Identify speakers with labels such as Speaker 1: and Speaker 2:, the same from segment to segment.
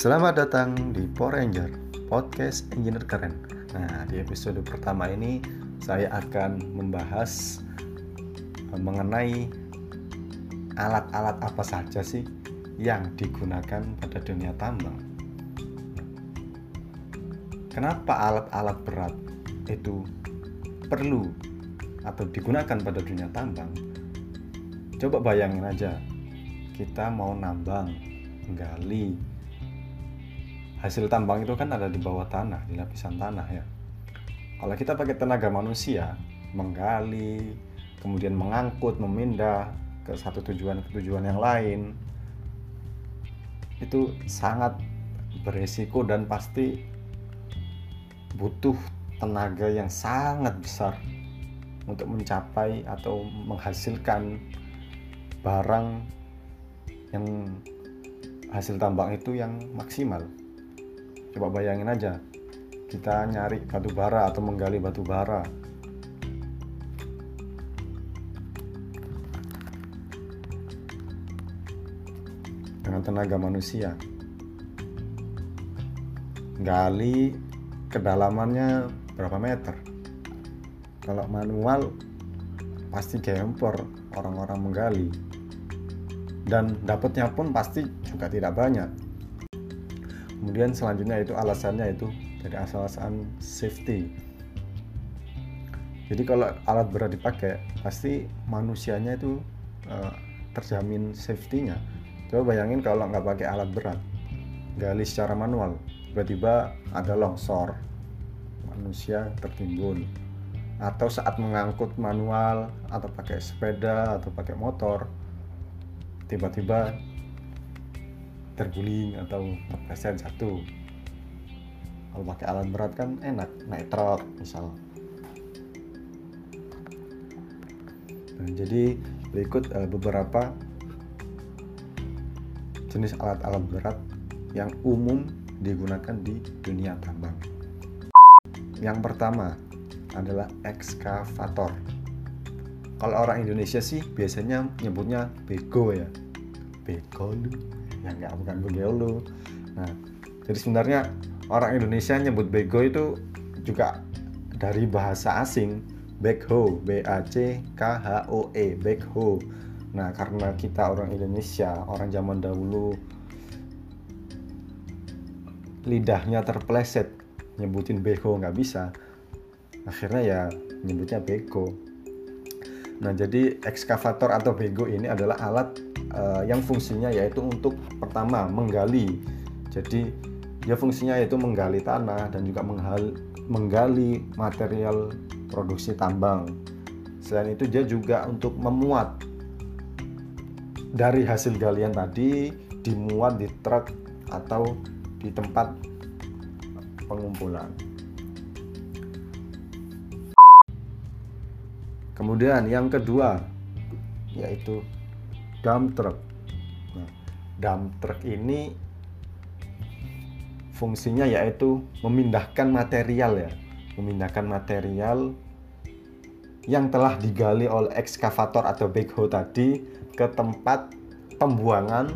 Speaker 1: Selamat datang di Power Ranger, podcast engineer keren. Nah, di episode pertama ini saya akan membahas eh, mengenai alat-alat apa saja sih yang digunakan pada dunia tambang. Kenapa alat-alat berat itu perlu atau digunakan pada dunia tambang? Coba bayangin aja, kita mau nambang, gali, hasil tambang itu kan ada di bawah tanah, di lapisan tanah ya. Kalau kita pakai tenaga manusia, menggali, kemudian mengangkut, memindah ke satu tujuan ke tujuan yang lain, itu sangat beresiko dan pasti butuh tenaga yang sangat besar untuk mencapai atau menghasilkan barang yang hasil tambang itu yang maksimal coba bayangin aja kita nyari batu bara atau menggali batu bara. Dengan tenaga manusia. Gali kedalamannya berapa meter? Kalau manual pasti gempor orang-orang menggali. Dan dapatnya pun pasti juga tidak banyak kemudian selanjutnya itu alasannya itu dari alasan safety. Jadi kalau alat berat dipakai pasti manusianya itu uh, terjamin safety-nya. Coba bayangin kalau nggak pakai alat berat gali secara manual tiba-tiba ada longsor manusia tertimbun. Atau saat mengangkut manual atau pakai sepeda atau pakai motor tiba-tiba terguling atau terpleset jatuh kalau pakai alat berat kan enak naik truk misal. Nah, jadi berikut uh, beberapa jenis alat-alat berat yang umum digunakan di dunia tambang. Yang pertama adalah ekskavator. Kalau orang Indonesia sih biasanya nyebutnya bego ya. Bego ya nggak bukan lu. Nah jadi sebenarnya orang Indonesia nyebut bego itu juga dari bahasa asing backhoe B A C K H O E backhoe nah karena kita orang Indonesia orang zaman dahulu lidahnya terpleset nyebutin bego nggak bisa akhirnya ya nyebutnya bego. Nah jadi ekskavator atau bego ini adalah alat uh, yang fungsinya yaitu untuk pertama menggali. Jadi dia fungsinya yaitu menggali tanah dan juga menggali, menggali material produksi tambang. Selain itu dia juga untuk memuat dari hasil galian tadi dimuat di truk atau di tempat pengumpulan. Kemudian yang kedua yaitu dump truck. Nah, dump truck ini fungsinya yaitu memindahkan material ya, memindahkan material yang telah digali oleh ekskavator atau backhoe tadi ke tempat pembuangan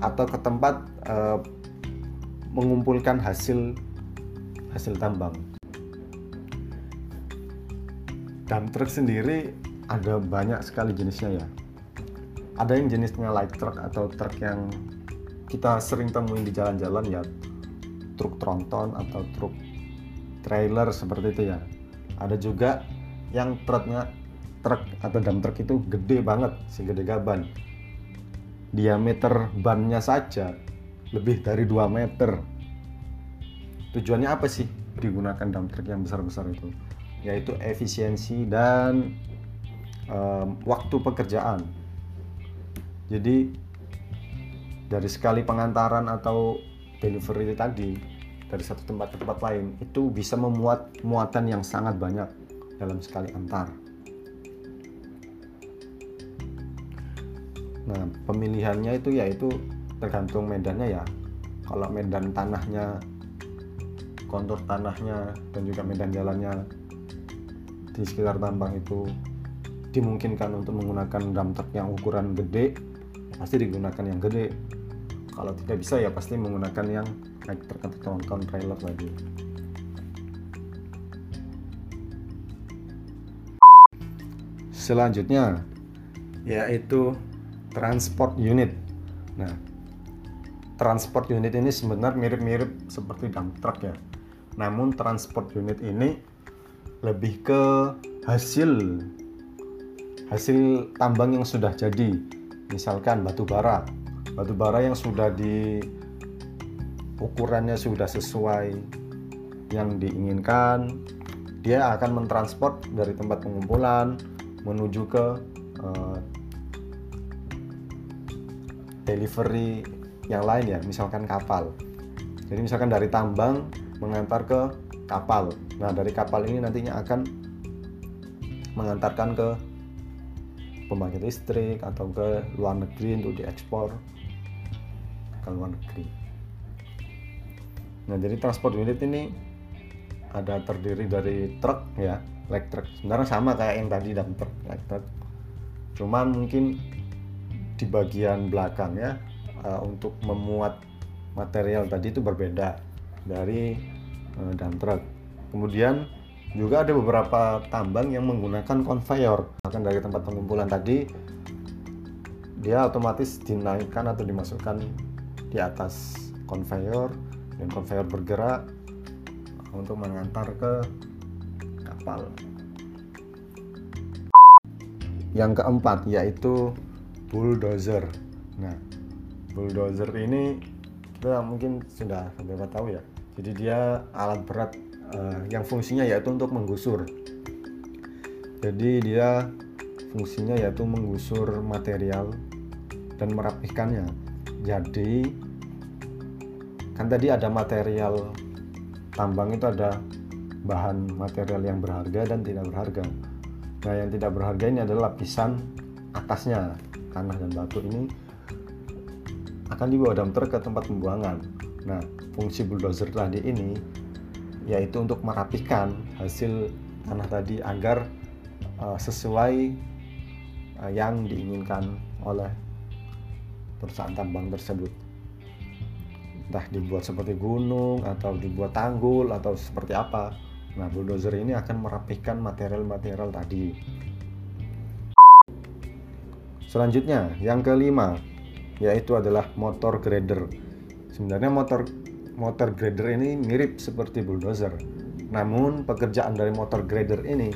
Speaker 1: atau ke tempat uh, mengumpulkan hasil hasil tambang. Dump truck sendiri ada banyak sekali jenisnya ya ada yang jenisnya light truck atau truk yang kita sering temuin di jalan-jalan ya truk tronton atau truk trailer seperti itu ya. Ada juga yang truknya truk atau dump truck itu gede banget segede gaban. Diameter bannya saja lebih dari 2 meter. Tujuannya apa sih digunakan dump truck yang besar-besar itu? Yaitu efisiensi dan um, waktu pekerjaan jadi dari sekali pengantaran atau delivery tadi dari satu tempat ke tempat lain itu bisa memuat muatan yang sangat banyak dalam sekali antar. Nah, pemilihannya itu yaitu tergantung medannya ya. Kalau medan tanahnya, kontur tanahnya dan juga medan jalannya di sekitar tambang itu dimungkinkan untuk menggunakan dump truck yang ukuran gede pasti digunakan yang gede. Kalau tidak bisa ya pasti menggunakan yang truk atau trailer lagi. Selanjutnya yaitu transport unit. Nah transport unit ini sebenarnya mirip-mirip seperti dump truck ya. Namun transport unit ini lebih ke hasil hasil tambang yang sudah jadi misalkan batu bara. Batu bara yang sudah di ukurannya sudah sesuai yang diinginkan dia akan mentransport dari tempat pengumpulan menuju ke uh, delivery yang lain ya misalkan kapal. Jadi misalkan dari tambang mengantar ke kapal. Nah dari kapal ini nantinya akan mengantarkan ke pembangkit listrik atau ke luar negeri untuk diekspor ke luar negeri. Nah jadi transport unit ini ada terdiri dari truk ya truck sebenarnya sama kayak yang tadi dump truck light cuman mungkin di bagian belakang ya uh, untuk memuat material tadi itu berbeda dari uh, dump truck kemudian juga ada beberapa tambang yang menggunakan conveyor. Bahkan dari tempat pengumpulan tadi dia otomatis dinaikkan atau dimasukkan di atas conveyor dan conveyor bergerak untuk mengantar ke kapal. Yang keempat yaitu bulldozer. Nah bulldozer ini kita mungkin sudah beberapa tahu ya. Jadi dia alat berat uh, yang fungsinya yaitu untuk menggusur. Jadi dia fungsinya yaitu menggusur material dan merapikannya jadi kan tadi ada material tambang itu ada bahan material yang berharga dan tidak berharga. Nah yang tidak berharga ini adalah lapisan atasnya. Tanah dan batu ini akan dibawa truk ke tempat pembuangan. Nah, fungsi bulldozer tadi ini yaitu untuk merapikan hasil tanah tadi agar uh, sesuai uh, yang diinginkan oleh perusahaan tambang tersebut. Entah dibuat seperti gunung atau dibuat tanggul atau seperti apa. Nah, bulldozer ini akan merapikan material-material tadi. Selanjutnya, yang kelima, yaitu adalah motor grader. Sebenarnya motor motor grader ini mirip seperti bulldozer. Namun pekerjaan dari motor grader ini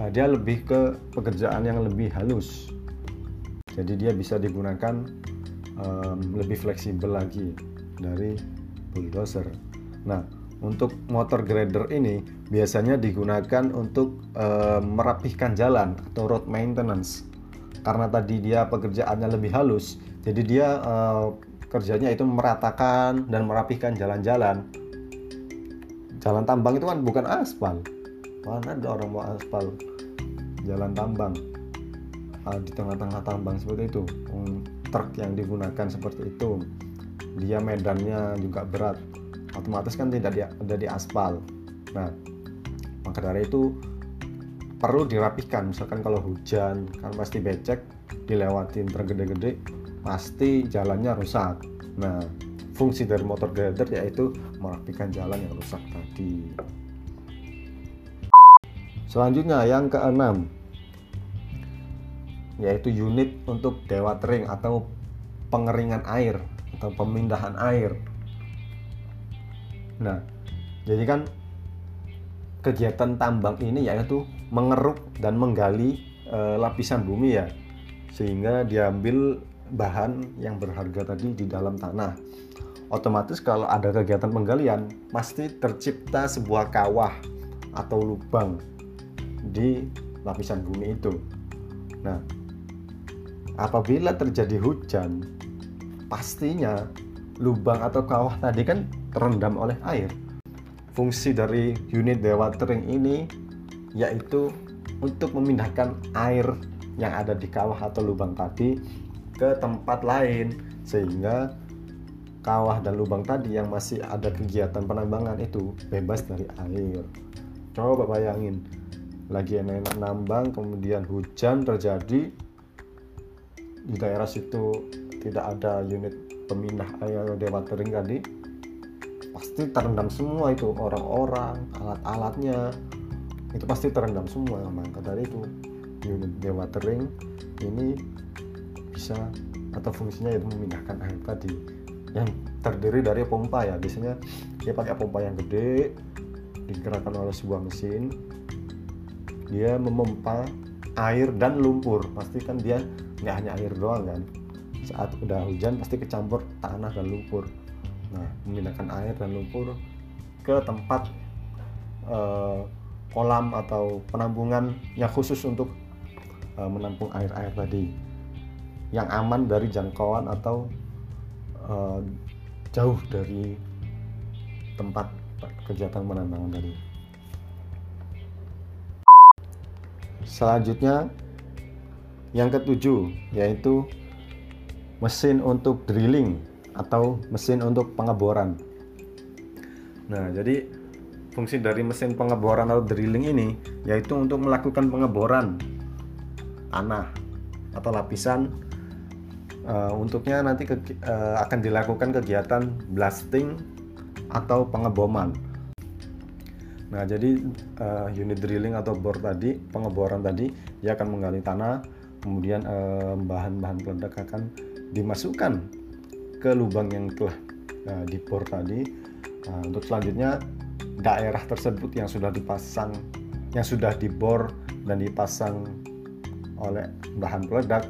Speaker 1: uh, dia lebih ke pekerjaan yang lebih halus. Jadi dia bisa digunakan um, lebih fleksibel lagi dari bulldozer. Nah, untuk motor grader ini biasanya digunakan untuk um, merapihkan jalan atau road maintenance. Karena tadi dia pekerjaannya lebih halus, jadi dia uh, kerjanya itu meratakan dan merapihkan jalan-jalan. Jalan tambang itu kan bukan aspal. Mana ada orang mau aspal jalan tambang. Uh, di tengah-tengah tambang seperti itu. Um, truk yang digunakan seperti itu. Dia medannya juga berat. Otomatis kan tidak di, ada di aspal. Nah maka dari itu perlu dirapihkan misalkan kalau hujan kan pasti becek dilewatin truk gede-gede pasti jalannya rusak. Nah, fungsi dari motor grader yaitu merapikan jalan yang rusak tadi. Selanjutnya yang keenam yaitu unit untuk dewatering atau pengeringan air atau pemindahan air. Nah, jadi kan kegiatan tambang ini yaitu mengeruk dan menggali e, lapisan bumi ya sehingga diambil bahan yang berharga tadi di dalam tanah. Otomatis kalau ada kegiatan penggalian, pasti tercipta sebuah kawah atau lubang di lapisan bumi itu. Nah, apabila terjadi hujan, pastinya lubang atau kawah tadi kan terendam oleh air. Fungsi dari unit dewatering ini yaitu untuk memindahkan air yang ada di kawah atau lubang tadi ke tempat lain. Sehingga kawah dan lubang tadi yang masih ada kegiatan penambangan itu bebas dari air. Coba bayangin, lagi enak-enak nambang kemudian hujan terjadi di daerah situ tidak ada unit pemindah air dewatering tadi pasti terendam semua itu orang-orang alat-alatnya. Itu pasti terendam semua maka dari itu. Unit dewatering ini bisa atau fungsinya itu memindahkan air tadi yang terdiri dari pompa ya. Biasanya dia pakai pompa yang gede digerakkan oleh sebuah mesin. Dia memompa air dan lumpur. Pasti kan dia nggak hanya air doang kan. Saat udah hujan pasti kecampur tanah dan lumpur. Nah memindahkan air dan lumpur ke tempat uh, kolam atau penampungan yang khusus untuk uh, menampung air-air tadi yang aman dari jangkauan atau uh, jauh dari tempat kegiatan penambangan tadi. Selanjutnya yang ketujuh yaitu mesin untuk drilling atau mesin untuk pengeboran. Nah, jadi fungsi dari mesin pengeboran atau drilling ini yaitu untuk melakukan pengeboran tanah atau lapisan uh, untuknya nanti ke, uh, akan dilakukan kegiatan blasting atau pengeboman. Nah, jadi uh, unit drilling atau bor tadi, pengeboran tadi, dia akan menggali tanah, kemudian bahan-bahan uh, peledak akan dimasukkan ke lubang yang telah uh, dibor tadi. Nah, untuk selanjutnya daerah tersebut yang sudah dipasang, yang sudah dibor dan dipasang oleh bahan peledak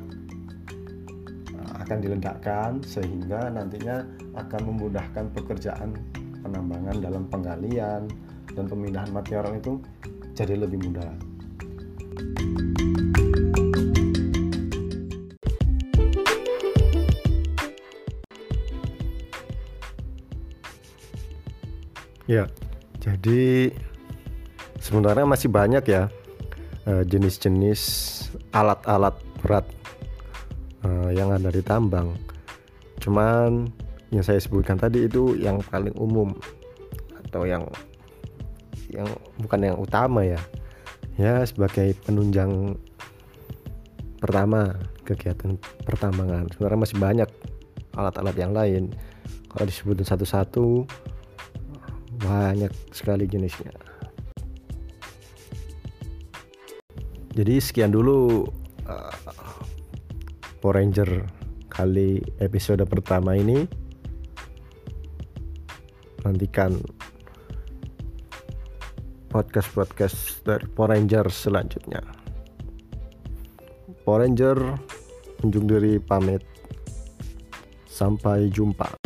Speaker 1: akan diledakkan sehingga nantinya akan memudahkan pekerjaan penambangan dalam penggalian dan pemindahan material itu jadi lebih mudah. Ya, jadi sebenarnya masih banyak ya eh, jenis-jenis alat-alat berat uh, yang ada di tambang. Cuman yang saya sebutkan tadi itu yang paling umum atau yang yang bukan yang utama ya. Ya sebagai penunjang pertama kegiatan pertambangan. Sebenarnya masih banyak alat-alat yang lain. Kalau disebutin satu-satu banyak sekali jenisnya. Jadi sekian dulu uh, Power Ranger kali episode pertama ini nantikan podcast-podcast dari Power Ranger selanjutnya. Power Ranger unjuk diri pamit. Sampai jumpa